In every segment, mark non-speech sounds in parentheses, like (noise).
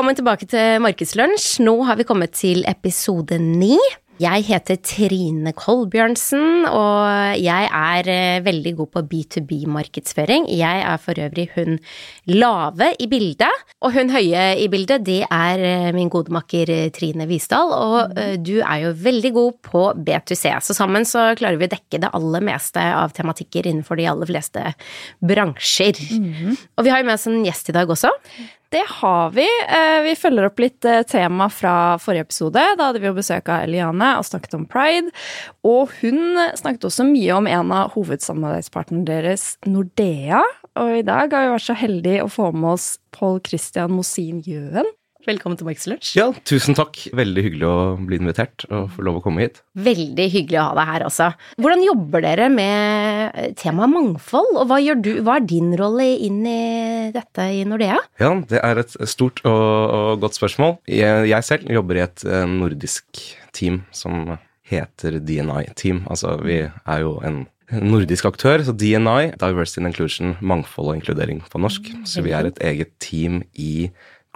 Velkommen tilbake til Markedslunsj. Nå har vi kommet til episode ni. Jeg heter Trine Kolbjørnsen, og jeg er eh, veldig god på B2B-markedsføring. Jeg er for øvrig hun lave i bildet, og hun høye i bildet, det er eh, min gode makker eh, Trine Visdal, og du er jo veldig god på B2C. Så sammen så klarer vi å dekke det aller meste av tematikker innenfor de aller fleste bransjer. Mm -hmm. Og vi har jo med oss en gjest i dag også. Det har vi. Eh, vi følger opp litt eh, tema fra forrige episode. Da hadde vi jo besøk av Eliane og snakket om pride. Og hun snakket også mye om en av hovedsamarbeidspartnerne deres, Nordea. Og i dag har vi vært så heldige å få med oss Pål Christian Mosin Gjøen. Velkommen til Markedslunsj. Ja, tusen takk. Veldig hyggelig å bli invitert og få lov å komme hit. Veldig hyggelig å ha deg her også. Hvordan jobber dere med temaet mangfold, og hva, du, hva, er din rolle inn i dette i Nordea? Ja, det er et stort og, og godt spørsmål. Jeg, jeg, selv jobber i et eh, nordisk team som heter DNI Team. Altså, vi er jo en nordisk aktør, så DNI, Diversity and Inclusion, mangfold og inkludering på norsk. Så vi er et eget team i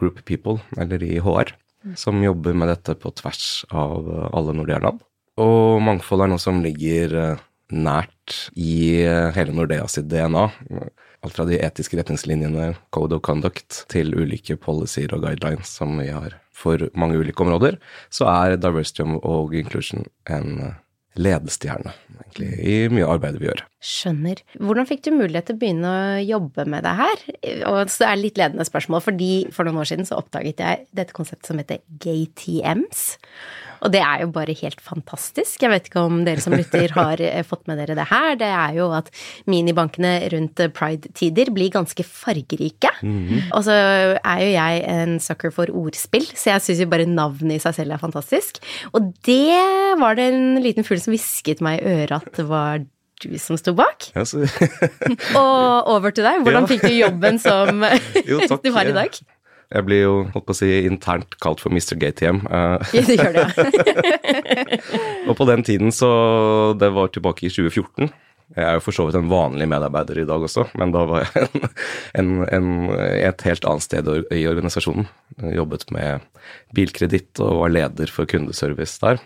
Group People, eller i HR, som jobber med dette på tvers av eh, alle Nordea-land. Og mangfold er noe som ligger eh, nært i eh, hele Nordea sitt DNA. Alt fra de etiske retningslinjene, code of conduct, til ulike policyer og guidelines som vi har for mange ulike områder, så er diversity og inclusion en ledestjerne egentlig, i mye av arbeidet vi gjør. Skjønner. Hvordan fikk du mulighet til å begynne å jobbe med det her? Og så er det litt ledende spørsmål, fordi for noen år siden så oppdaget jeg dette konseptet som heter GTMs. Og det er jo bare helt fantastisk. Jeg vet ikke om dere som lytter (laughs) har eh, fått med dere det her. Det er jo at minibankene rundt pride-tider blir ganske fargerike. Mm -hmm. Og så er jo jeg en sucker for ordspill, så jeg syns jo bare navnet i seg selv er fantastisk. Og det var det en liten fugl som hvisket meg i øret at det var du som sto bak. Ja, så... (laughs) og over til deg. Hvordan ja. fikk du jobben som (laughs) jo, du har i dag? Jeg blir jo holdt på å si, internt kalt for Mr. GTM. Uh, ja, det gjør det. ja. (laughs) og på den tiden så Det var tilbake i 2014. Jeg er jo for så vidt en vanlig medarbeider i dag også, men da var jeg en, en, en, et helt annet sted i organisasjonen. Jeg jobbet med bilkreditt og var leder for kundeservice der.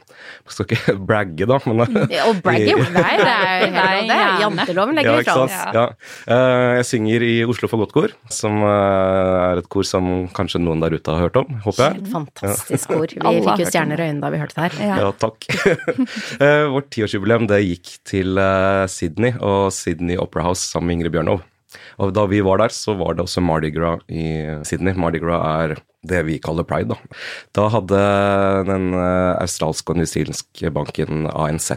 Jeg skal ikke (laughs) bragge, da, men Å bragge? (laughs) Nei, det er, det er janteloven legger vi fra oss. Ja. Eh, jeg synger i Oslo for godt kor, som eh, er et kor som kanskje noen der ute har hørt om, håper jeg. Helt fantastisk kor. (laughs) Vi fikk jo stjerner i øynene da vi hørte det her. Ja, takk. Eh, vårt tiårsjubileum, det gikk til Sydney Sydney og Sydney Opera House sammen med Ingrid Bjørnov. Og da vi var der, så var det også Mardi Gras i Sydney. Mardi Gras er det vi kaller pride, da. Da hadde den eh, australske og newzealandske banken ANZ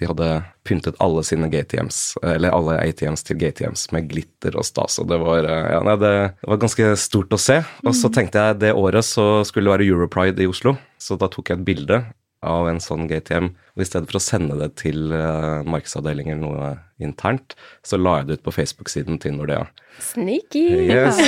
De hadde pyntet alle sine GTMs, eller alle ATMs til GTMs med glitter og stas, og det var, eh, ja, nei, det var ganske stort å se. Og så mm. tenkte jeg det året så skulle det være Europride i Oslo, så da tok jeg et bilde av en sånn GTM. Og i stedet for å sende det til uh, markedsavdeling eller noe internt, så la jeg det ut på Facebook-siden til Nordea. Sneaky! Yes.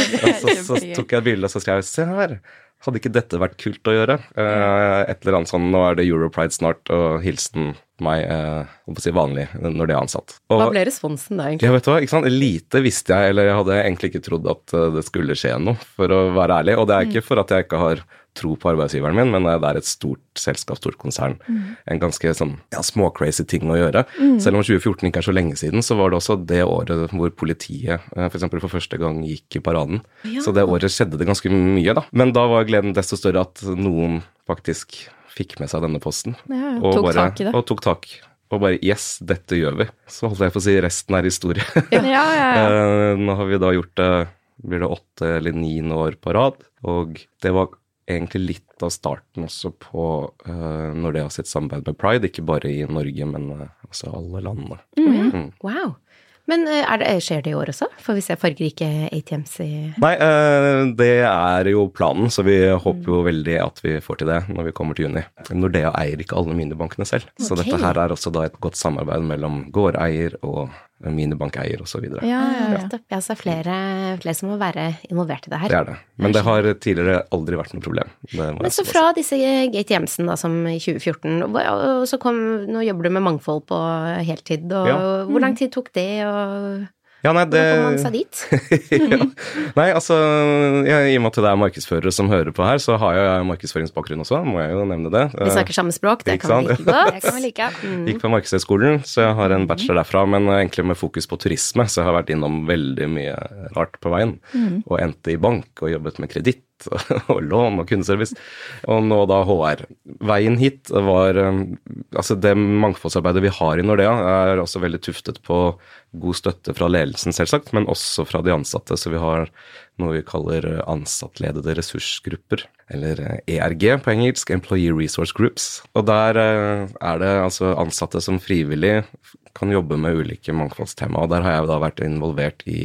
Så, så, tok jeg et bilde og så skrev jeg se her, hadde ikke dette vært kult å gjøre? Uh, et eller annet sånn nå er det Europride snart, og hilsen meg uh, si vanlig når det er ansatt. Og, Hva ble responsen da, egentlig? Ja, vet du hva, ikke sant? Lite visste jeg, eller jeg hadde egentlig ikke trodd at det skulle skje noe, for å være ærlig. Og det er ikke for at jeg ikke har tro på arbeidsgiveren min, men det er et stort selskap, stort konsern. Mm. En ganske sånn ja, småcrazy ting å gjøre. Mm. Selv om 2014 ikke er så lenge siden, så var det også det året hvor politiet eh, f.eks. For, for første gang gikk i paraden. Ja. Så det året skjedde det ganske mye, da. Men da var gleden desto større at noen faktisk fikk med seg denne posten. Ja, og, tok bare, tak i det. Og tok tak. Og bare Yes, dette gjør vi. Så holdt jeg på å si resten er historie. Ja, ja, ja. uh, (laughs) nå har vi da gjort det blir det åtte eller niende år på rad. Og det var egentlig litt av starten også på uh, når det har sitt samarbeid med Pride, ikke bare i Norge, men uh, altså alle landene. Mm. Mm. Wow. Men eh, det, skjer det i år også? Får vi se fargerike ATMs i Nei, det er jo planen, så vi håper jo veldig at vi får til det når vi kommer til juni. Nordea eier ikke alle minibankene selv, okay. så dette her er også da et godt samarbeid mellom gårdeier og minibankeier osv. Ja, ja, ja. ja, så flere, flere som må være involvert i det her. Det er det. Men det har tidligere aldri vært noe problem. Men så fra disse Gate Jemsen da, som i 2014, så kom, nå jobber du med mangfold på heltid. og ja. Hvor lang tid tok det? og Ja, nei, det Hvordan kom man seg dit? (laughs) ja. Nei, altså jeg, I og med at det er markedsførere som hører på her, så har jeg markedsføringsbakgrunn også, må jeg jo nevne det. Vi snakker samme språk, det kan vi like godt. (laughs) Det kan vi like. Mm. Gikk på Markedshøgskolen, så jeg har en bachelor derfra, men egentlig med fokus på turisme, så jeg har vært innom veldig mye rart på veien. Og endte i bank og jobbet med kreditt (laughs) og lån og kundeservice, og nå da HR. Veien hit var um, Altså, det mangfoldsarbeidet vi har i Nordea, er også veldig tuftet på god støtte fra ledelsen, selvsagt, men også fra de ansatte. Så vi har noe vi kaller ansattledede ressursgrupper, eller eh, ERG på engelsk, Employee Resource Groups. Og der eh, er det altså ansatte som frivillig kan jobbe med ulike mangfoldstema, og der har jeg da vært involvert i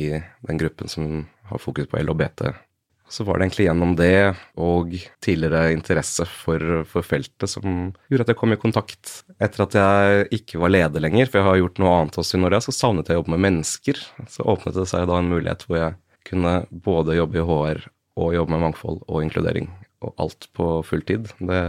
den gruppen som har fokus på LHBT. Så var det egentlig gjennom det og tidligere interesse for, for feltet som gjorde at jeg kom i kontakt. Etter at jeg ikke var leder lenger, for jeg har gjort noe annet også i Norge, så savnet jeg å jobbe med mennesker. Så åpnet det seg da en mulighet hvor jeg kunne både jobbe i HR og jobbe med mangfold og inkludering. Og alt på fulltid. Det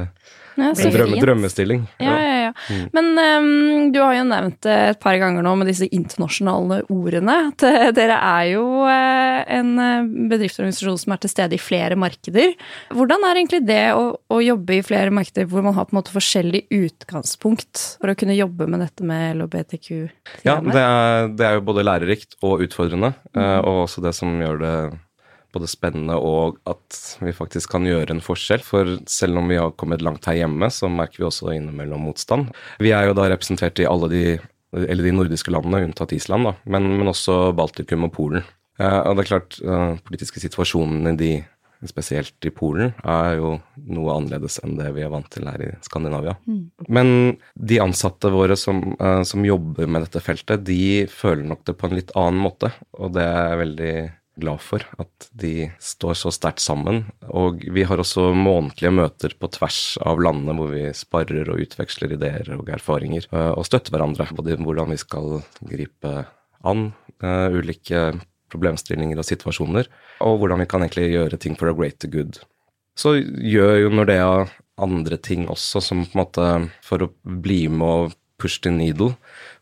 Ja, er en drømme, drømmestilling. Ja, ja, ja. Men um, du har jo nevnt det et par ganger nå med disse internasjonale ordene. At eh, dere er jo uh, en eh, bedriftsorganisasjon som er til stede i flere markeder. Hvordan er egentlig det å, å jobbe i flere markeder hvor man har på en måte forskjellig utgangspunkt for å kunne jobbe med dette med LHBTQ? Ja, det er, det er jo både lærerikt og utfordrende, eh, og også det som gjør det både spennende og at vi faktisk kan gjøre en forskjell. For selv om vi har kommet langt her hjemme, så merker vi også innimellom motstand. Vi er jo da representert i alle de, eller de nordiske landene, unntatt Island, da, men, men også Baltikum og Polen. Eh, og det er klart, eh, politiske situasjonene de spesielt i Polen, er jo noe annerledes enn det vi er vant til her i Skandinavia. Men de ansatte våre som, eh, som jobber med dette feltet, de føler nok det på en litt annen måte, og det er veldig glad for at de står så sterkt sammen. Og vi har også månedlige møter på tvers av landene hvor vi sparer og utveksler ideer og erfaringer, eh, og støtter hverandre. Både hvordan vi skal gripe an eh, ulike problemstillinger og situasjoner, og hvordan vi kan egentlig gjøre ting for a greater good. Så gjør jo Nordea andre ting også, som på en måte for å bli med og push the needle.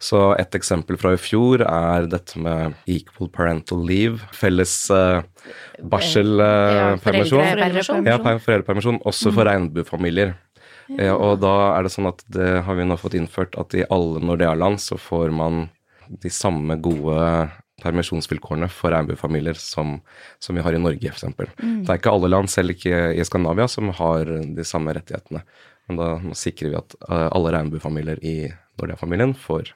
Så et eksempel fra i fjor er dette med equal parental leave, felles uh, barselpermisjon. Ja, foreldrepermisjon. ja, også for regnbuefamilier. Ja, og da er det sånn at det har vi nå fått innført at i alle Nordea-land så får man de samme gode permisjonsvilkårene for regnbuefamilier som, som vi har i Norge, f.eks. Det er ikke alle land, selv ikke i Skandinavia, som har de samme rettighetene. Men da sikrer vi at eh, alle regnbuefamilier i Nordea-familien for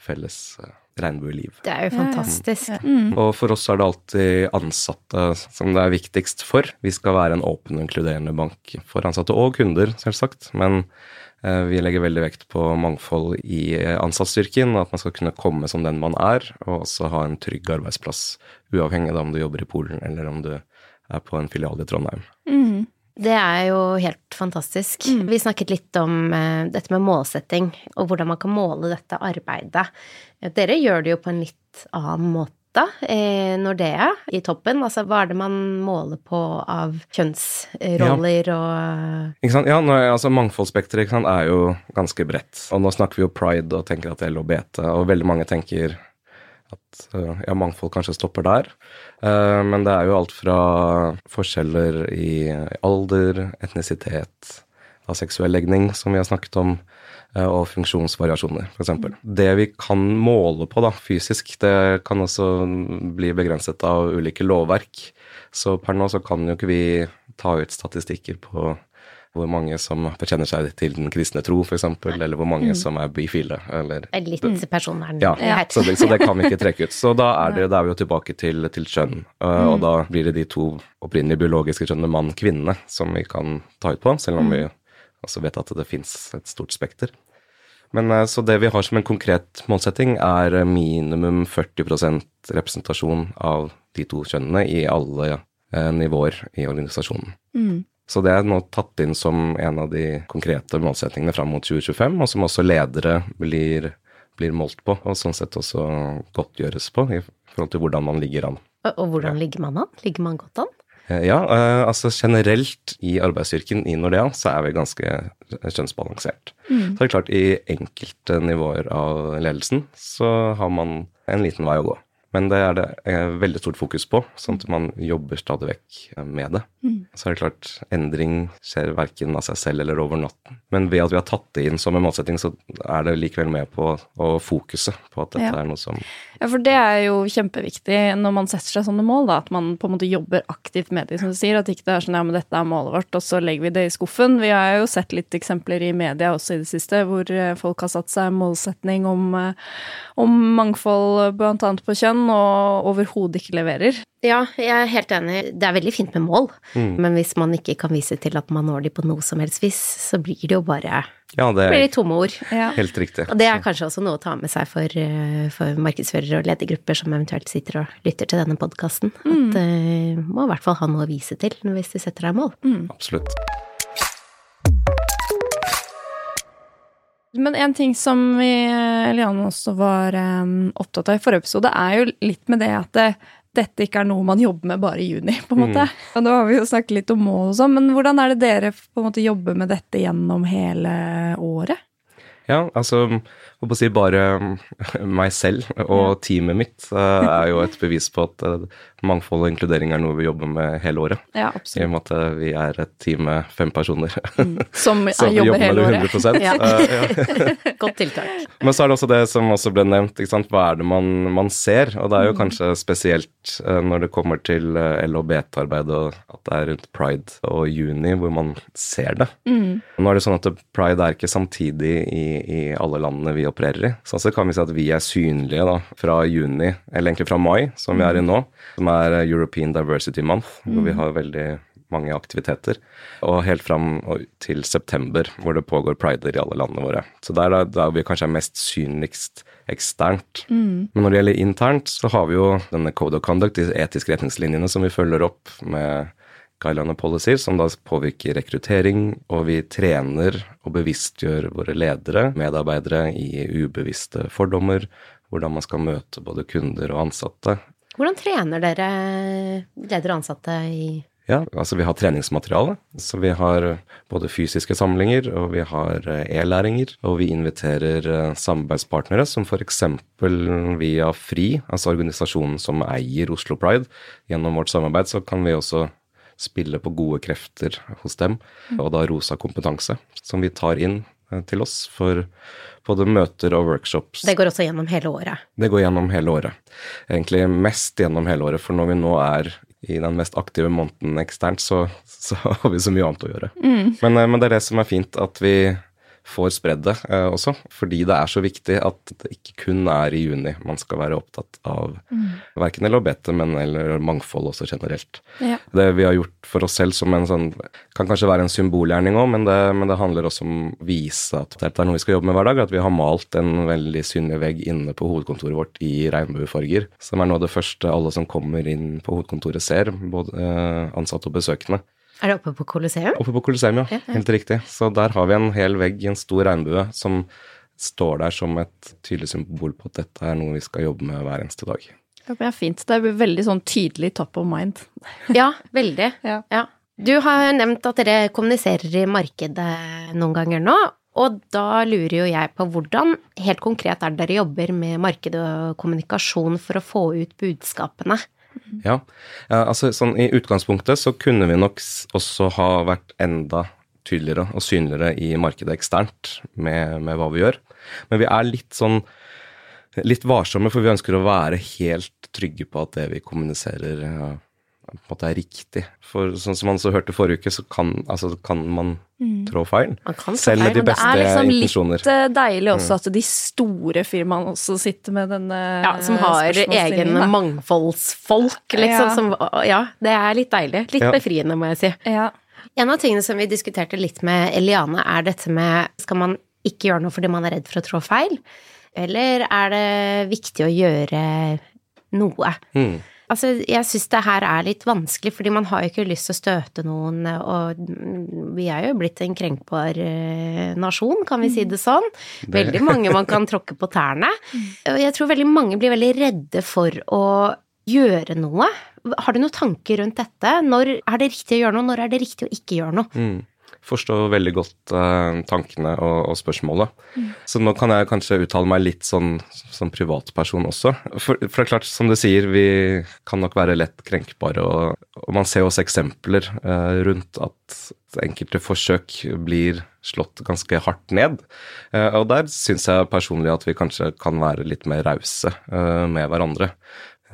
felles eh, regnbueliv. Det er jo fantastisk. Og for oss er det alltid ansatte som det er viktigst for. Vi skal være en åpen og inkluderende bank for ansatte og kunder, selvsagt. Men eh, vi legger veldig vekt på mangfold i eh, ansattstyrken, at man skal kunne komme som den man er, og også ha en trygg arbeidsplass, uavhengig av om du jobber i Polen eller om du er på en filial i Trondheim. Det er jo helt fantastisk. Vi snakket litt om uh, dette med målsetting, og hvordan man kan måle dette arbeidet. Dere gjør det jo på en litt annen måte. Eh, Nordea i toppen, altså hva er det man måler på av kjønnsroller og Ikke sant? Ja, nå, altså Mangfoldsspekteret er jo ganske bredt. Og nå snakker vi jo pride og tenker at det er LHBT, og veldig mange tenker at øh, ja, mangfold kanskje stopper der. Eh, men det er jo alt fra forskjeller i alder, etnisitet, av seksuell legning, som vi har snakket om, eh, og funksjonsvariasjoner, f.eks. Det vi kan måle på da, fysisk, det kan også bli begrenset av ulike lovverk. Så per nå så kan jo ikke vi ta ut statistikker på hvor mange som bekjenner seg til den kristne tro, f.eks., eller hvor mange som er bifile, eller er litt personvern ja, ja. så det, så det kan vi ikke trekke ut. Så da er, det, da er vi jo tilbake til, til kjønn. uh, Og da blir det de to opprinnelige biologiske kjønnene mann-kvinne som vi kan ta ut på, selv om vi også vet at det fins et stort spekter. Men uh, Så det vi har som en konkret målsetting, er uh, minimum 40% representasjon av de to kjønnene i alle nivåer i organisasjonen. Så det er nå tatt inn som en av de konkrete målsettingene fram mot 2025, og som også ledere blir, blir målt på, og sånn sett også godtgjøres på i forhold til hvordan man ligger an. Og, hvordan ligger man an? Ligger man godt an? Eh, Ja, eh, altså generelt i arbeidsstyrken i Nordea så er vi ganske kjønnsbalansert. Så det er klart i enkelte nivåer av ledelsen så har man en liten vei å gå. Men det er det er veldig stort fokus på, sånn at man jobber stadig vekk eh, med det. Så er det klart, endring skjer verken av seg selv eller over natten. Men ved at vi har tatt det inn som en målsetting, så er det likevel med på å fokuset på at dette Ja. er noe som Ja, for det er jo kjempeviktig når man setter seg sånne mål, da, at man på en måte jobber aktivt med det, som du sier. At ikke det er sånn ja, men dette er målet vårt, og så legger vi det i skuffen. Vi har jo sett litt eksempler i media også i det siste, hvor eh, folk har satt seg målsetning om, eh, om mangfold bl.a. på kjønn, og overhodet ikke leverer. Ja, jeg er helt enig. Det er veldig fint med mål, men hvis man ikke kan vise til at man når de på noe som helst vis, så blir det jo bare Ja, det blir det tomme ord. Ja. helt riktig. Og det er kanskje også noe å ta med seg for, eh, for markedsførere og ledergrupper som eventuelt sitter og lytter til denne podkasten. At uh, må i hvert fall ha noe å vise til hvis du setter deg mål. Absolutt. Men en ting som vi, Eliane også var um, opptatt av i forrige episode, er jo litt med det at det, dette ikke er noe man jobber med bare i juni, på en måte. Og nå har vi jo snakket litt om mål og sånn, men hvordan er det dere på en måte jobber med dette gjennom hele året? Ja, altså på å si bare (laughs) meg selv og teamet mitt eh, er jo et bevis på at eh, mangfold og inkludering er noe vi jobber med hele året. Ja, I absolutt. og med at vi er et team med fem personer. Som (laughs) Så vi jobber jobber med det 100 (laughs) Ja. uh, ja. (laughs) Godt tiltak. Men så er det også det som også ble nevnt, ikke sant? hva er det man, man ser? Og det er jo kanskje spesielt uh, når det kommer til uh, LHBT-arbeid og at det er rundt pride og juni hvor man ser det. Nå er det sånn at pride er ikke samtidig i, i alle landene vi opererer i. Så altså kan vi si at vi er synlige da, fra juni, eller egentlig fra mai, som vi er i nå, som er eh, European Diversity Month, hvor vi har veldig mange aktiviteter, og helt fram til september, hvor det pågår prider i alle landene våre. Så der er der vi kanskje er mest synligst eksternt. Men når det gjelder internt, så har vi jo denne Code of Conduct, de etiske retningslinjene som vi følger opp med guideline og policies, som da påvirker rekruttering, og vi trener og bevisstgjør våre ledere, medarbeidere, i ubevisste fordommer, hvordan man skal møte både kunder og ansatte, Hvordan trener dere ledere og ansatte i Ja, altså vi har treningsmateriale. Så vi har både fysiske samlinger, og vi har eh, e-læringer. Og vi inviterer eh, samarbeidspartnere som f.eks. via FRI, altså organisasjonen som eier Oslo Pride. Gjennom vårt samarbeid så kan vi også spille på gode krefter hos dem, og da Rosa kompetanse, som vi tar inn eh, til oss for både møter og workshops. Det går også gjennom hele året. Det går gjennom hele året. Egentlig mest gjennom hele året, for når vi nå er i den mest aktive måneden eksternt, så, så har vi så mye annet å gjøre. Men, eh, men det er det som er fint, at vi får spredd det eh, også, fordi det er så viktig at det ikke kun er i juni man skal være opptatt av verken LHBT, men eller mangfold også generelt. Ja. Det vi har gjort for oss selv som en sånn Kan kanskje være en symbolgjerning òg, men, det- men det handler også om å vise at dette er noe vi skal jobbe med hver dag. At vi har malt en veldig synlig vegg inne på hovedkontoret vårt i regnbuefarger. Som er noe av det første alle som kommer inn på hovedkontoret ser, både eh, ansatte og besøkende. Er det oppe på Colosseum? Oppe på Colosseum, ja. Helt riktig. Så der har vi en hel vegg i en stor regnbue som står der som et tydelig symbol på at dette er noe vi skal jobbe med hver eneste dag. Ja, er fint. Det er veldig sånn tydelig top of mind. (laughs) Ja, veldig. Ja. Ja. Du har nevnt at dere kommuniserer i markedet noen ganger nå, og da lurer jo jeg på hvordan helt konkret er det dere jobber med marked og kommunikasjon for å få ut budskapene? Ja, altså sånn i utgangspunktet så kunne vi nok også ha vært enda tydeligere og synligere i markedet eksternt med, med hva vi gjør. Men vi er litt sånn litt varsomme, for vi ønsker å være helt trygge på at det vi kommuniserer på en måte er riktig. For sånn som man så hørte forrige uke, så kan, altså, kan man trå feil. Man kan Selv med de beste intensjoner. Det er liksom litt eh, deilig også at de store firmaene også sitter med denne Ja, som har egen da. mangfoldsfolk, liksom. Ja. Som, ja, det er litt deilig. Litt Ja. befriende, må jeg si. Ja. En av tingene som vi diskuterte litt med Eliane, er dette med skal man ikke gjøre noe fordi man er redd for å trå feil, eller er det viktig å gjøre noe? Mm. Altså, jeg syns det her er litt vanskelig, fordi man har jo ikke lyst til å støte noen, og vi er jo blitt en krenkbar eh, nasjon, kan vi si det sånn. Veldig mange man kan tråkke på tærne. (laughs) Og jeg tror veldig mange blir veldig redde for å gjøre noe. Har du noen tanker rundt dette? Når er det riktig å gjøre noe, når er det riktig å ikke gjøre noe? Mm. Forstår veldig godt uh, tankene og, og spørsmålet. Mm. Så nå kan jeg kanskje uttale meg litt sånn som privatperson også. For, for, det er klart, som du sier, vi kan nok være lett krenkbare, og, og man ser også eksempler uh, rundt at enkelte forsøk blir slått ganske hardt ned. Uh, og der syns jeg personlig at vi kanskje kan være litt mer rause med hverandre.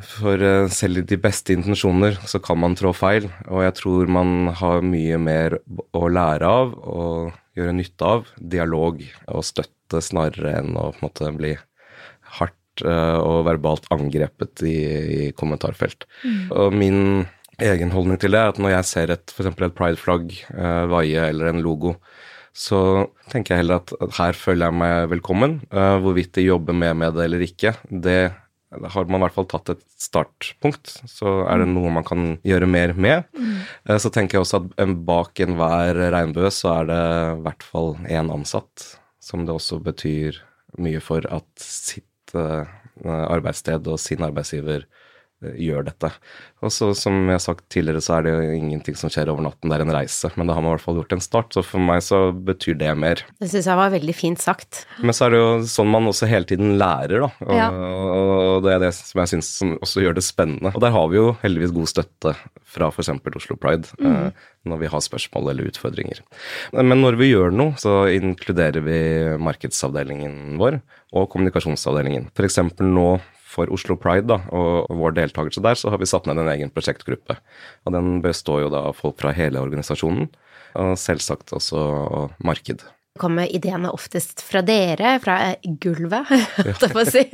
For eh, selv i de beste intensjoner så kan man trå feil, og jeg tror man har mye mer å lære av og gjøre nytte av dialog og støtte snarere enn å på en måte bli hardt eh, og verbalt angrepet i, i kommentarfelt. Mm. Og min egen holdning til det er at når jeg ser et f.eks. et prideflagg uh, vaie eller en logo, så tenker jeg heller at her føler jeg meg velkommen. Uh, hvorvidt de jobber med med det eller ikke, det har man i hvert fall tatt et startpunkt, så er det mm. noe man kan gjøre mer med. Mm. Eh, så tenker jeg også at bak enhver regnbue så er det i hvert fall én ansatt, som det også betyr mye for at sitt eh, arbeidssted og sin arbeidsgiver Eh, gjør dette. Og så, som jeg har sagt tidligere, så er det jo ingenting som skjer over natten, det er en reise. Men da har man i hvert fall gjort en start, så for meg så betyr det mer. Det syns jeg var veldig fint sagt. Men så er det jo sånn man også hele tiden lærer, da. Og, ja. og det er det som jeg syns også gjør det spennende. Og der har vi jo heldigvis god støtte fra f.eks. Oslo Pride mm. eh, når vi har spørsmål eller utfordringer. Men når vi gjør noe, så inkluderer vi markedsavdelingen vår og kommunikasjonsavdelingen. F.eks. nå for Oslo Pride da, og vår deltakelse der, så har vi satt ned en egen prosjektgruppe. Og den består jo da av folk fra hele organisasjonen, og selvsagt også marked. Kommer ideene oftest fra dere, fra gulvet, (laughs) på å si,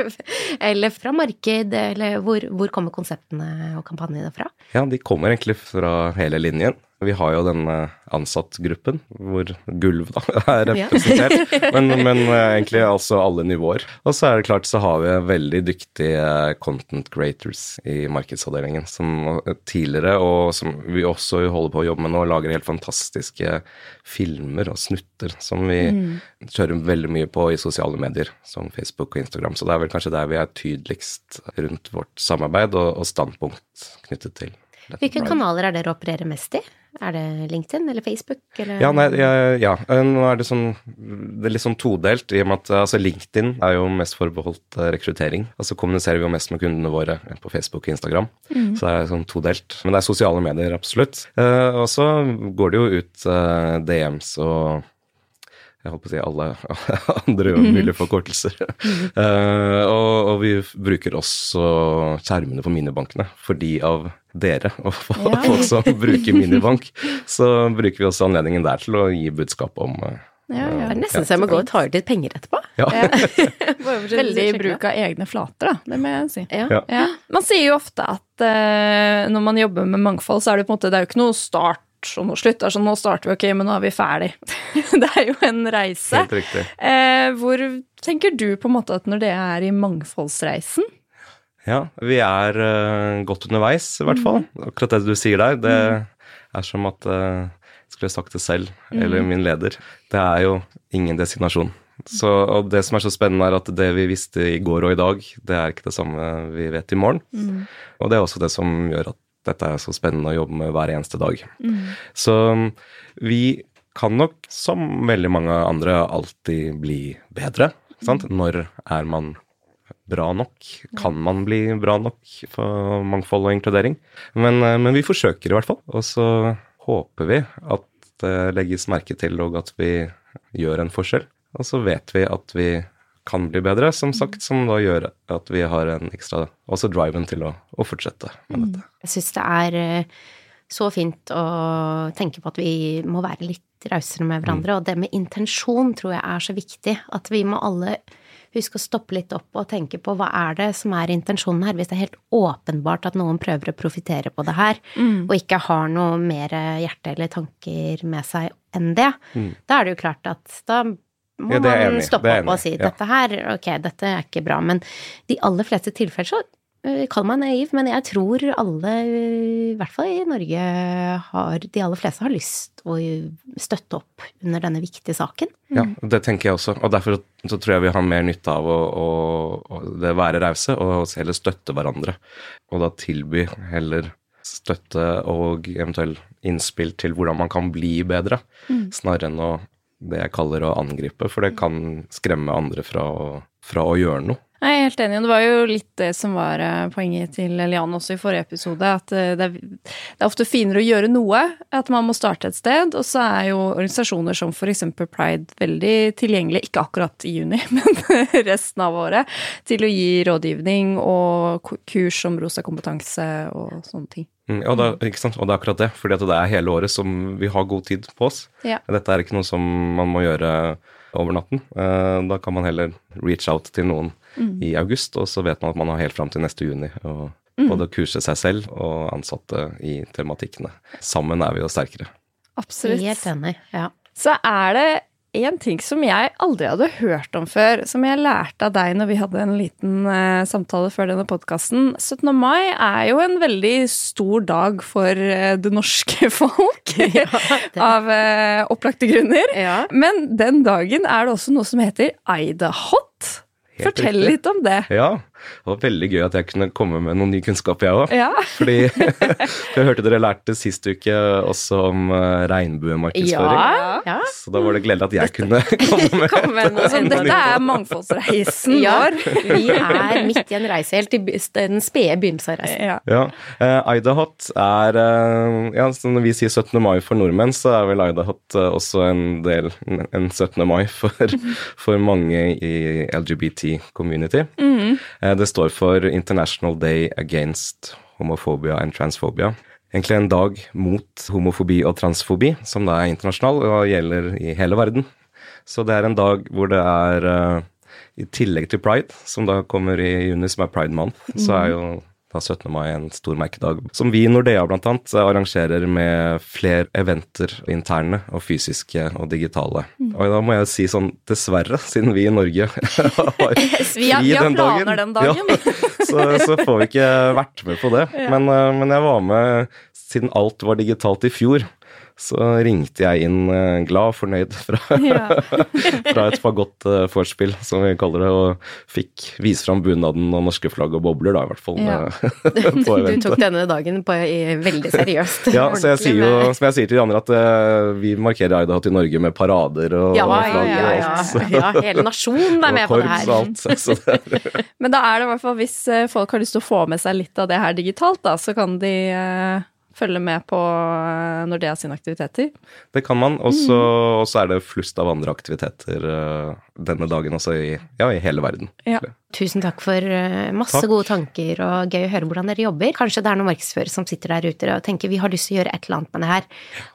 eller fra marked, eller hvor, hvor kommer konseptene og kampanjene fra? Ja, de kommer egentlig fra hele linjen. Vi har jo denne ansattgruppen, hvor gulv da (laughs) er representert. (laughs) men, men, eh, egentlig altså alle nivåer. Og så er det klart så har vi veldig dyktige content creators i markedsavdelingen som tidligere, og som vi også holder på å jobbe med nå, lager helt fantastiske filmer og snutter som vi mm. kjører veldig mye på i sosiale medier, som Facebook og Instagram. Så det er vel kanskje der vi er tydeligst rundt vårt samarbeid og, og standpunkt knyttet til. Hvilke kanaler er dere opererer mest i? Er det LinkedIn eller Facebook? Eller? Ja, nei, ja, ja, eh, Nå er det sånn Det er litt sånn todelt, i og med at altså, LinkedIn er jo mest forbeholdt uh, rekruttering. Og så kommuniserer vi jo mest med kundene våre på Facebook og Instagram. Mm. Så det er sånn todelt. Men det er sosiale medier, absolutt. Eh, og så går det jo ut eh, DMs og jeg holdt på å si alle, (laughs) andre mulige forkortelser. uh, (laughs) og, og, vi bruker også skjermene på minibankene fordi av dere og (laughs) ja. folk som bruker minibank, så bruker vi også anledningen der til å gi budskap om ja, ja. Det er nesten så jeg må gå og ta ut litt penger etterpå. Ja. Veldig bruk av egne flater, da. Det må jeg si. Ja. Ja. Man sier jo ofte at uh, når man jobber med mangfold, så er det på en måte det er jo ikke noe start og noe slutt. Altså, nå starter vi, ok, men nå er vi ferdig. (laughs) det er jo en reise. Helt riktig. Eh, hvor tenker du på en måte at når det er i mangfoldsreisen, ja, vi er uh, godt underveis, i hvert fall. Mm. Akkurat det du sier der, det mm. er som at uh, Skulle jeg sagt det selv, mm. eller min leder. Det er jo ingen designasjon. Så, og det som er så spennende, er at det vi visste i går og i dag, det er ikke det samme vi vet i morgen. Mm. Og det er også det som gjør at dette er så spennende å jobbe med hver eneste dag. Mm. Så vi kan nok, som veldig mange andre, alltid bli bedre. Sant? Mm. Når er man bra nok? Kan man bli bra nok for mangfold og inkludering? Men, eh, men vi forsøker i hvert fall. Og så håper vi at det legges merke til og at vi gjør en forskjell. Og så vet vi at vi kan bli bedre, som sagt, som da gjør at vi har en ekstra også driven til å, å fortsette med dette. Mm. Jeg syns det er eh, så fint å tenke på at vi må være litt rausere med hverandre. Mm. Og det med intensjon tror jeg er så viktig. At vi må alle huske å stoppe litt opp og tenke på hva er det som er intensjonen her, hvis det er helt åpenbart at noen prøver å profitere på det her, mm. og ikke har noe mer hjerte eller tanker med seg enn det, mm. da er det jo klart at da må ja, man stoppe opp og si dette her, ok, dette er ikke bra. Men de aller fleste tilfeller så Eh, kall meg naiv, men jeg tror alle, i hvert fall i Norge, har De aller fleste har lyst å støtte opp under denne viktige saken. Ja, det tenker jeg også. Og derfor så tror jeg vi har mer nytte av å, å, å være rause og heller støtte hverandre. Og da tilby heller støtte og eventuell innspill til hvordan man kan bli bedre, snarere enn å det jeg kaller å angripe, for det kan skremme andre fra å, fra å gjøre noe. Jeg er helt enig, og det var jo litt det som var eh, poenget til Elian også i forrige episode, at eh, det er, det er ofte finere å gjøre noe, at man må starte et sted, og så er jo organisasjoner som eksempel Pride veldig tilgjengelige, ikke akkurat i juni, (laughs) men resten av året, til å gi rådgivning og kurs om rosa kompetanse og sånne ting. Mm, Ja, det, er- ikke sant? Og det er akkurat det, fordi at det er hele året som vi har god tid på oss. Ja. Dette er ikke noe som man må gjøre over natten. Eh, Da kan man heller reach out til noen i august, og så vet man at man har helt fram til neste juni å både kurse seg selv og ansatte i tematikkene. Sammen er vi jo sterkere. Absolutt. Helt enig. Ja. Så er det en ting som jeg aldri hadde hørt om før, som jeg lærte av deg når vi hadde en liten uh, samtale før denne podkasten. 17. mai er jo en veldig stor dag for uh, det norske (laughs) folk. av uh, opplagte grunner. Ja. Men den dagen er det også noe som heter Aidahot. Fortell riktig. litt om det. Ja, det var veldig gøy at jeg kunne komme med noen ny kunnskap, jeg òg. Ja. (laughs) Fordi (laughs) jeg hørte dere lærte sist uke også om eh, regnbuemarkedsføring. Ja. ja. Så da var det gledelig at jeg kunne komme (laughs) med Kom med noe Så dette er mangfoldsreisen Ja, vår. vi er midt i en reise, helt i den spede begynnelsen av reisen. Ja. Ja, eh, Aidahot er uh, ja, Når vi sier 17. mai for nordmenn, så er vel Idahot uh, også en del en 17. mai for, for mange i LGBT-community. Eh, det står for International Day Against Homophobia and Transphobia. Egentlig en dag mot homofobi og transfobi, som da er internasjonal og gjelder i hele verden. Så det er en dag hvor det er eh, i tillegg til pride, som da kommer i juni, som er pride month, så er jo da 17. mai er en stor merkedag. Som vi i Nordea annet arrangerer med flere eventer, interne og fysiske og digitale. Og da må jeg si sånn, dessverre, siden vi i Norge (laughs) (laughs) har fri har den dagen, den dagen. Ja, (laughs) så, så får vi ikke vært med på det. Men, eh, men jeg var med siden alt var digitalt i fjor. Så ringte jeg inn eh, glad og fornøyd (laughs) fra, Ja. (laughs) fra et fagott-vorspiel, som vi kaller det, og fikk vise fram bunaden og norske flagg og bobler, da, i hvert fall. Ja. eh, (laughs) på Du tok denne dagen på, i, veldig seriøst. Ja, så jeg sier jo, som jeg sier til de andre, at uh, vi markerer Idaho til Norge med parader og, ja, og ja, flagg ja, og alt. så- ja. Hele nasjonen er med på det her. og alt. Men da er det i hvert fall hvis eh, folk har lyst til å få med seg litt av det her digitalt, da, så kan de eh, følge med på uh, Nordea sine aktiviteter. det kan man. Og så og er det flust av andre aktiviteter eh, denne dagen også i, ja, i hele verden. Ja. Tusen takk for eh, masse Takk. gode tanker, og gøy å høre hvordan dere jobber. Kanskje det er noen markedsførere som sitter der ute og tenker vi har lyst til å gjøre et eller annet med det her.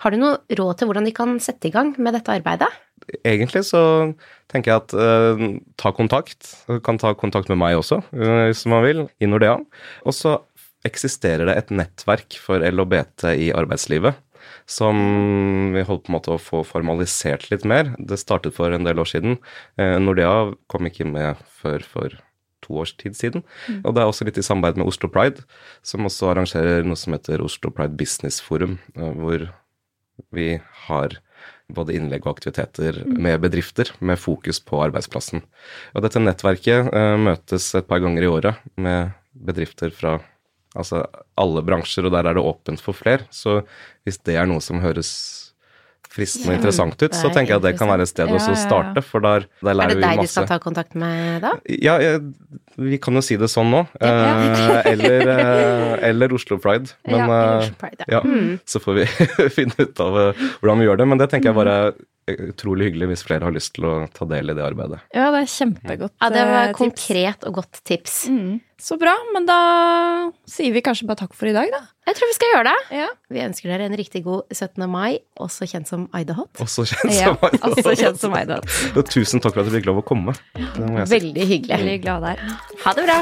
Har du noe råd til hvordan de kan sette i gang med dette arbeidet? Egentlig så tenker jeg at eh, ta kontakt. Du kan ta kontakt med meg også, eh, hvis man vil, i Nordea. Og så eksisterer det et nettverk for LHBT i arbeidslivet som vi holder på en måte å få formalisert litt mer. Det startet for en del år siden. Eh, Nordea kom ikke med før for to års tid siden. Og det er også litt i samarbeid med Oslo Pride, som også arrangerer noe som heter Oslo Pride Business Forum, eh, hvor vi har både innlegg og aktiviteter med bedrifter med fokus på arbeidsplassen. Og dette nettverket eh, møtes et par ganger i året med bedrifter fra altså alle bransjer, og der er det åpent for flere. Så hvis det er noe som høres fristende og interessant ut, så er tenker jeg at det kan være et sted Ja, ja, ja, å starte, for der, der Er det deg de skal ta kontakt med da? Ja, vi kan jo si det sånn nå. Eh, eller, eh, eller Oslo Pride. Men, Ja, eh, Oslo Pride, ja, så får vi (laughs) finne ut av hvordan vi gjør det. Men det tenker jeg bare utrolig hyggelig hvis flere har lyst til å ta del i det arbeidet. Ja, det er kjempegodt tips. Ja, det var eh, tips. konkret og godt tips. Mm. Så bra, men da sier vi kanskje bare takk for i dag, da. Jeg tror vi skal gjøre det. Ja. Vi ønsker dere en riktig god 17. mai, også kjent som Idahot. Også kjent Ja, som også kjent som Idahot. tusen takk for at du fikk lov å komme. Det må jeg si. Veldig hyggelig. Veldig glad der. Ha det bra.